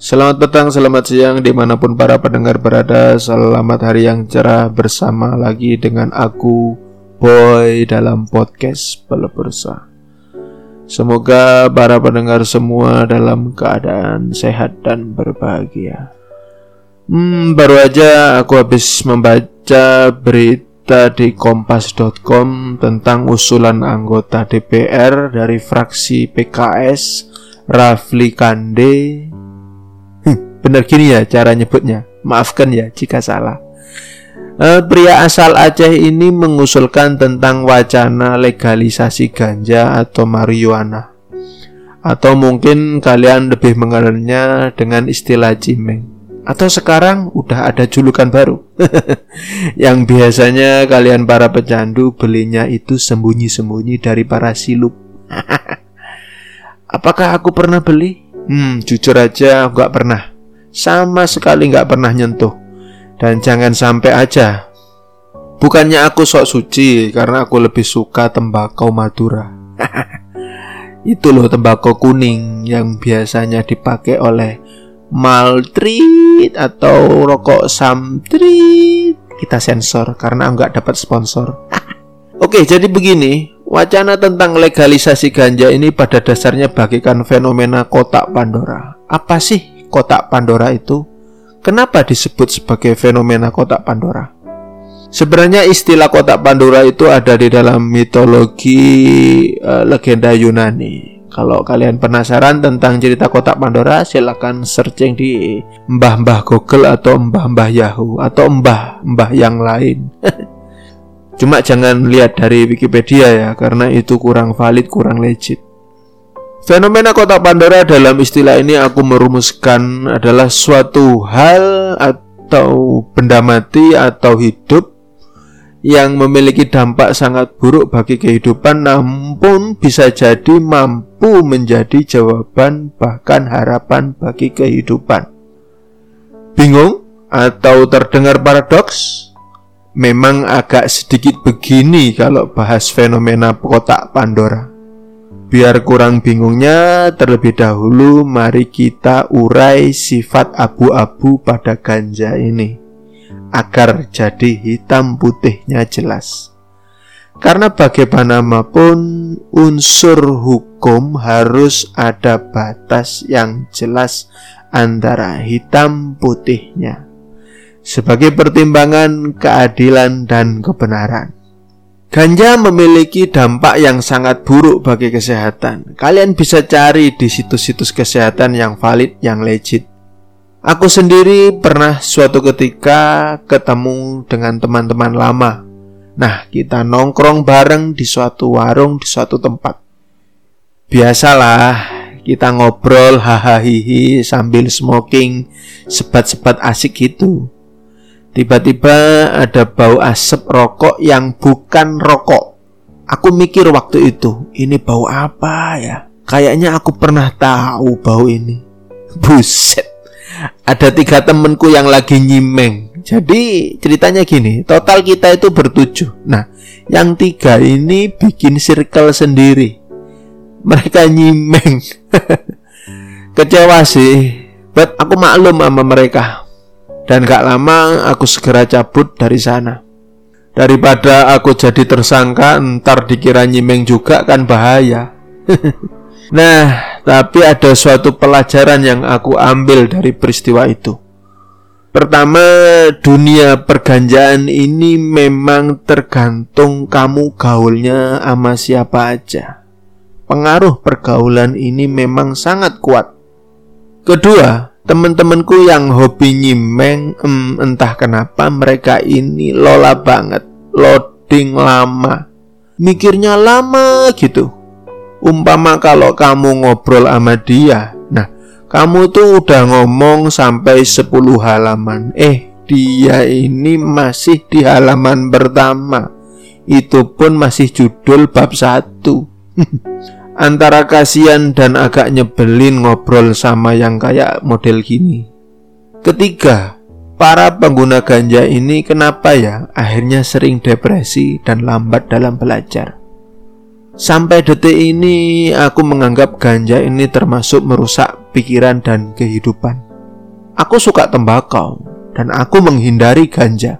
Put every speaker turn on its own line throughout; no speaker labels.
Selamat petang, selamat siang di mana pun para pendengar berada. Selamat hari yang cerah bersama lagi dengan aku Boy dalam podcast Pelebursa Semoga para pendengar semua dalam keadaan sehat dan berbahagia. Hmm, baru aja aku habis membaca berita di kompas.com tentang usulan anggota DPR dari fraksi PKS Rafli Kande Bener gini ya cara nyebutnya. Maafkan ya jika salah. Uh, pria asal Aceh ini mengusulkan tentang wacana legalisasi ganja atau marijuana. Atau mungkin kalian lebih mengenalnya dengan istilah cimeng. Atau sekarang udah ada julukan baru. yang biasanya kalian para pecandu belinya itu sembunyi-sembunyi dari para silup. Apakah aku pernah beli? Hmm, jujur aja gak pernah sama sekali nggak pernah nyentuh. Dan jangan sampai aja. Bukannya aku sok suci karena aku lebih suka tembakau Madura. Itu loh tembakau kuning yang biasanya dipakai oleh Maltreat atau rokok Samtreat. Kita sensor karena nggak dapat sponsor. Oke, jadi begini, wacana tentang legalisasi ganja ini pada dasarnya bagikan fenomena kotak Pandora. Apa sih kotak Pandora itu kenapa disebut sebagai fenomena kotak Pandora? Sebenarnya istilah kotak Pandora itu ada di dalam mitologi uh, legenda Yunani. Kalau kalian penasaran tentang cerita kotak Pandora, silakan searching di mbah-mbah Google atau mbah-mbah Yahoo atau mbah-mbah yang lain. Cuma jangan lihat dari Wikipedia ya, karena itu kurang valid, kurang legit. Fenomena kotak Pandora dalam istilah ini aku merumuskan adalah suatu hal atau benda mati atau hidup yang memiliki dampak sangat buruk bagi kehidupan namun bisa jadi mampu menjadi jawaban bahkan harapan bagi kehidupan. Bingung atau terdengar paradoks? Memang agak sedikit begini kalau bahas fenomena kotak Pandora. Biar kurang bingungnya, terlebih dahulu mari kita urai sifat abu-abu pada ganja ini agar jadi hitam putihnya jelas. Karena bagaimanapun unsur hukum harus ada batas yang jelas antara hitam putihnya sebagai pertimbangan keadilan dan kebenaran. Ganja memiliki dampak yang sangat buruk bagi kesehatan. Kalian bisa cari di situs-situs kesehatan yang valid, yang legit. Aku sendiri pernah suatu ketika ketemu dengan teman-teman lama. Nah, kita nongkrong bareng di suatu warung di suatu tempat. Biasalah, kita ngobrol hahaha sambil smoking, sebat-sebat asik gitu. Tiba-tiba ada bau asap rokok yang bukan rokok. Aku mikir waktu itu, ini bau apa ya? Kayaknya aku pernah tahu bau ini. Buset. Ada tiga temenku yang lagi nyimeng. Jadi ceritanya gini, total kita itu bertujuh. Nah, yang tiga ini bikin circle sendiri. Mereka nyimeng. Kecewa sih, but aku maklum sama mereka dan gak lama aku segera cabut dari sana. Daripada aku jadi tersangka, ntar dikira nyimeng juga kan bahaya. nah, tapi ada suatu pelajaran yang aku ambil dari peristiwa itu. Pertama, dunia perganjaan ini memang tergantung kamu gaulnya sama siapa aja. Pengaruh pergaulan ini memang sangat kuat. Kedua, teman-temanku yang hobi nyimeng em, entah kenapa mereka ini lola banget loading lama. Mikirnya lama gitu. Umpama kalau kamu ngobrol sama dia nah kamu tuh udah ngomong sampai 10 halaman. Eh dia ini masih di halaman pertama. Itu pun masih judul bab satu antara kasihan dan agak nyebelin ngobrol sama yang kayak model gini. Ketiga, para pengguna ganja ini kenapa ya akhirnya sering depresi dan lambat dalam belajar. Sampai detik ini aku menganggap ganja ini termasuk merusak pikiran dan kehidupan. Aku suka tembakau dan aku menghindari ganja.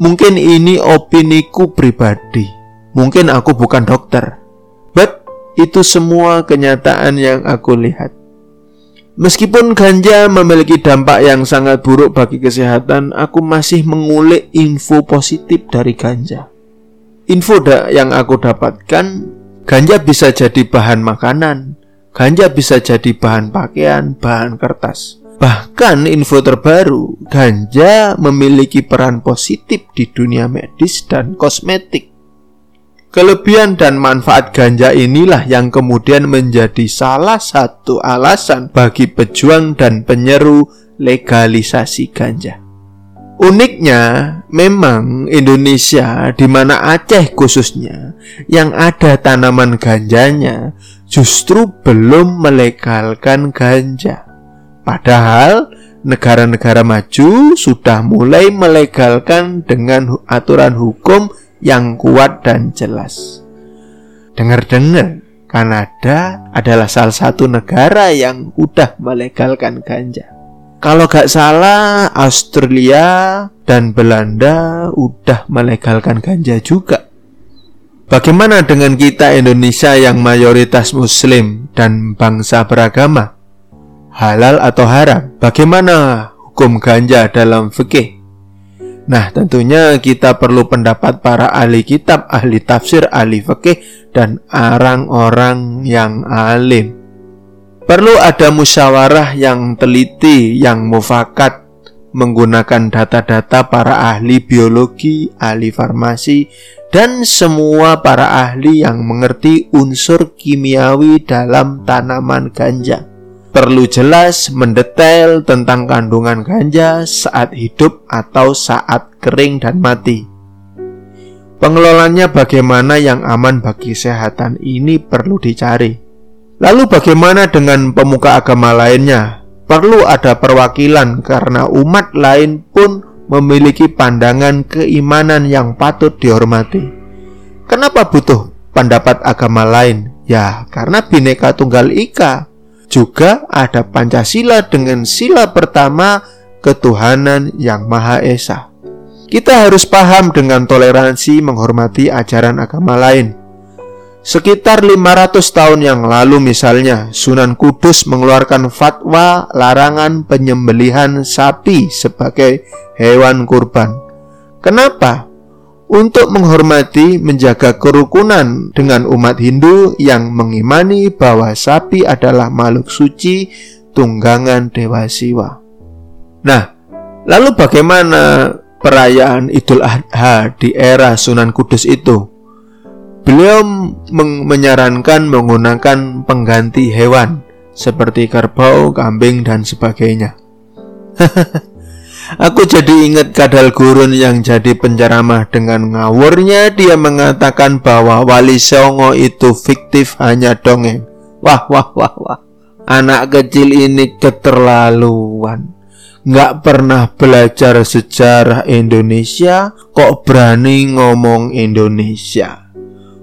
Mungkin ini opiniku pribadi. Mungkin aku bukan dokter. Itu semua kenyataan yang aku lihat. Meskipun ganja memiliki dampak yang sangat buruk bagi kesehatan, aku masih mengulik info positif dari ganja. Info yang aku dapatkan, ganja bisa jadi bahan makanan, ganja bisa jadi bahan pakaian, bahan kertas. Bahkan info terbaru, ganja memiliki peran positif di dunia medis dan kosmetik. Kelebihan dan manfaat ganja inilah yang kemudian menjadi salah satu alasan bagi pejuang dan penyeru legalisasi ganja. Uniknya, memang Indonesia, di mana Aceh khususnya, yang ada tanaman ganjanya, justru belum melegalkan ganja. Padahal negara-negara maju sudah mulai melegalkan dengan aturan hukum yang kuat dan jelas. Dengar-dengar, Kanada adalah salah satu negara yang udah melegalkan ganja. Kalau gak salah, Australia dan Belanda udah melegalkan ganja juga. Bagaimana dengan kita Indonesia yang mayoritas muslim dan bangsa beragama? halal atau haram? Bagaimana hukum ganja dalam fikih? Nah, tentunya kita perlu pendapat para ahli kitab, ahli tafsir, ahli fikih, dan orang-orang yang alim. Perlu ada musyawarah yang teliti, yang mufakat, menggunakan data-data para ahli biologi, ahli farmasi, dan semua para ahli yang mengerti unsur kimiawi dalam tanaman ganja perlu jelas mendetail tentang kandungan ganja saat hidup atau saat kering dan mati. Pengelolanya bagaimana yang aman bagi kesehatan ini perlu dicari. Lalu bagaimana dengan pemuka agama lainnya? Perlu ada perwakilan karena umat lain pun memiliki pandangan keimanan yang patut dihormati. Kenapa butuh pendapat agama lain? Ya, karena bineka tunggal ika juga ada Pancasila dengan sila pertama ketuhanan yang Maha Esa. Kita harus paham dengan toleransi menghormati ajaran agama lain. Sekitar 500 tahun yang lalu misalnya, Sunan Kudus mengeluarkan fatwa larangan penyembelihan sapi sebagai hewan kurban. Kenapa? Untuk menghormati menjaga kerukunan dengan umat Hindu yang mengimani bahwa sapi adalah makhluk suci tunggangan Dewa Siwa. Nah, lalu bagaimana perayaan Idul Adha di era Sunan Kudus itu? Beliau menyarankan menggunakan pengganti hewan seperti kerbau, kambing, dan sebagainya. Aku jadi ingat kadal gurun yang jadi penceramah dengan ngawurnya dia mengatakan bahwa Wali Songo itu fiktif hanya dongeng. Wah wah wah wah. Anak kecil ini keterlaluan. Nggak pernah belajar sejarah Indonesia kok berani ngomong Indonesia.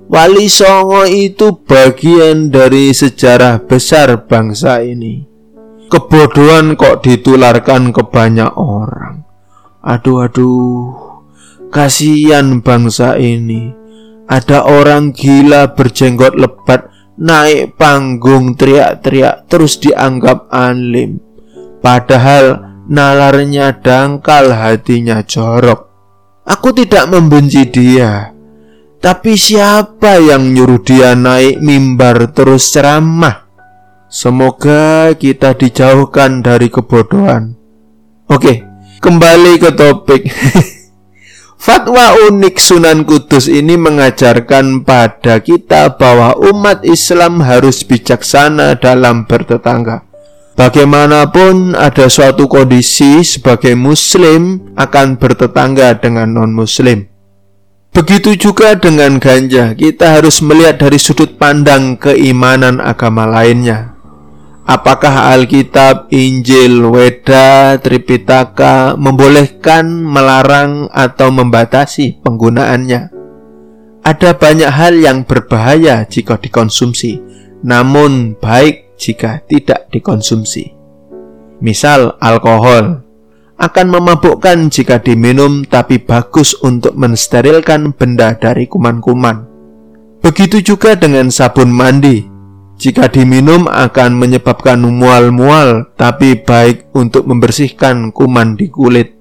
Wali Songo itu bagian dari sejarah besar bangsa ini kebodohan kok ditularkan ke banyak orang. Aduh aduh, kasihan bangsa ini. Ada orang gila berjenggot lebat naik panggung teriak-teriak terus dianggap alim. Padahal nalarnya dangkal hatinya jorok. Aku tidak membenci dia. Tapi siapa yang nyuruh dia naik mimbar terus ceramah? Semoga kita dijauhkan dari kebodohan. Oke, kembali ke topik. Fatwa unik Sunan Kudus ini mengajarkan pada kita bahwa umat Islam harus bijaksana dalam bertetangga. Bagaimanapun ada suatu kondisi sebagai muslim akan bertetangga dengan non-muslim. Begitu juga dengan ganja, kita harus melihat dari sudut pandang keimanan agama lainnya. Apakah Alkitab, Injil, Weda, Tripitaka membolehkan, melarang, atau membatasi penggunaannya? Ada banyak hal yang berbahaya jika dikonsumsi, namun baik jika tidak dikonsumsi. Misal alkohol akan memabukkan jika diminum tapi bagus untuk mensterilkan benda dari kuman-kuman. Begitu juga dengan sabun mandi. Jika diminum akan menyebabkan mual-mual tapi baik untuk membersihkan kuman di kulit.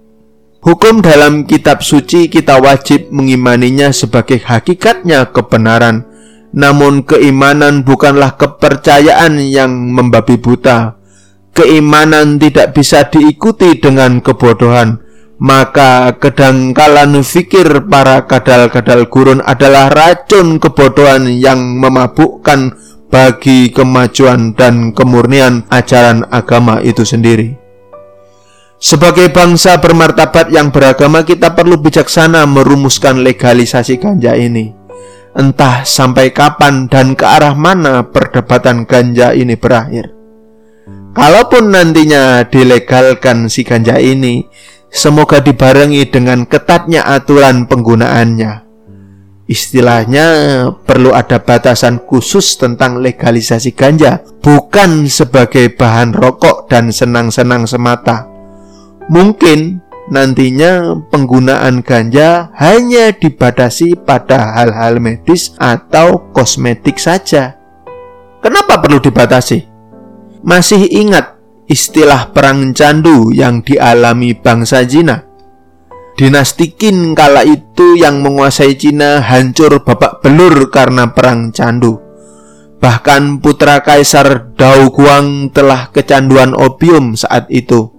Hukum dalam kitab suci kita wajib mengimaninya sebagai hakikatnya kebenaran. Namun keimanan bukanlah kepercayaan yang membabi buta, keimanan tidak bisa diikuti dengan kebodohan, maka kedangkalan fikir para kadal-kadal gurun adalah racun kebodohan yang memabukkan bagi kemajuan dan kemurnian ajaran agama itu sendiri. Sebagai bangsa bermartabat yang beragama, kita perlu bijaksana merumuskan legalisasi ganja ini. Entah sampai kapan dan ke arah mana perdebatan ganja ini berakhir. Kalaupun nantinya dilegalkan si ganja ini, semoga dibarengi dengan ketatnya aturan penggunaannya. Istilahnya perlu ada batasan khusus tentang legalisasi ganja, bukan sebagai bahan rokok dan senang-senang semata. Mungkin nantinya penggunaan ganja hanya dibatasi pada hal-hal medis atau kosmetik saja. Kenapa perlu dibatasi? Masih ingat istilah perang candu yang dialami bangsa Cina? Dinasti Qin kala itu yang menguasai Cina hancur babak belur karena perang candu. Bahkan putra kaisar Dao Guang telah kecanduan opium saat itu.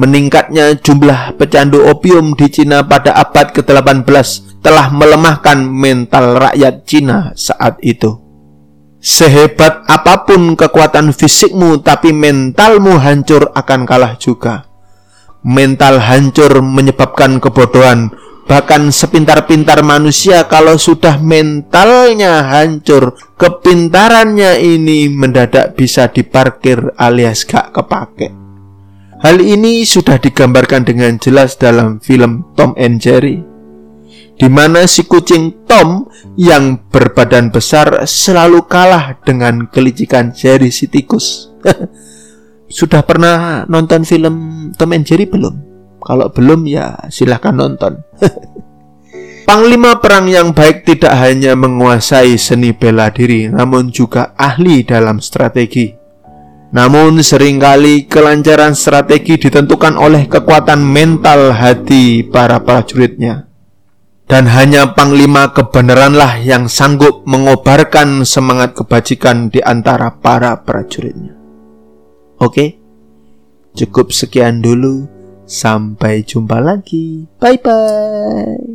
Meningkatnya jumlah pecandu opium di Cina pada abad ke-18 telah melemahkan mental rakyat Cina saat itu. Sehebat apa pun kekuatan fisikmu, tapi mentalmu hancur akan kalah juga. Mental hancur menyebabkan kebodohan. Bahkan sepintar-pintar manusia, kalau sudah mentalnya hancur, kepintarannya ini mendadak bisa diparkir alias gak kepake. Hal ini sudah digambarkan dengan jelas dalam film Tom and Jerry di mana si kucing Tom yang berbadan besar selalu kalah dengan kelicikan Jerry si tikus. Sudah pernah nonton film Tom and Jerry belum? Kalau belum ya silahkan nonton. Panglima perang yang baik tidak hanya menguasai seni bela diri, namun juga ahli dalam strategi. Namun sering kali kelancaran strategi ditentukan oleh kekuatan mental hati para prajuritnya dan hanya panglima kebenaranlah yang sanggup mengobarkan semangat kebajikan di antara para prajuritnya. Oke, cukup sekian dulu. Sampai jumpa lagi. Bye bye.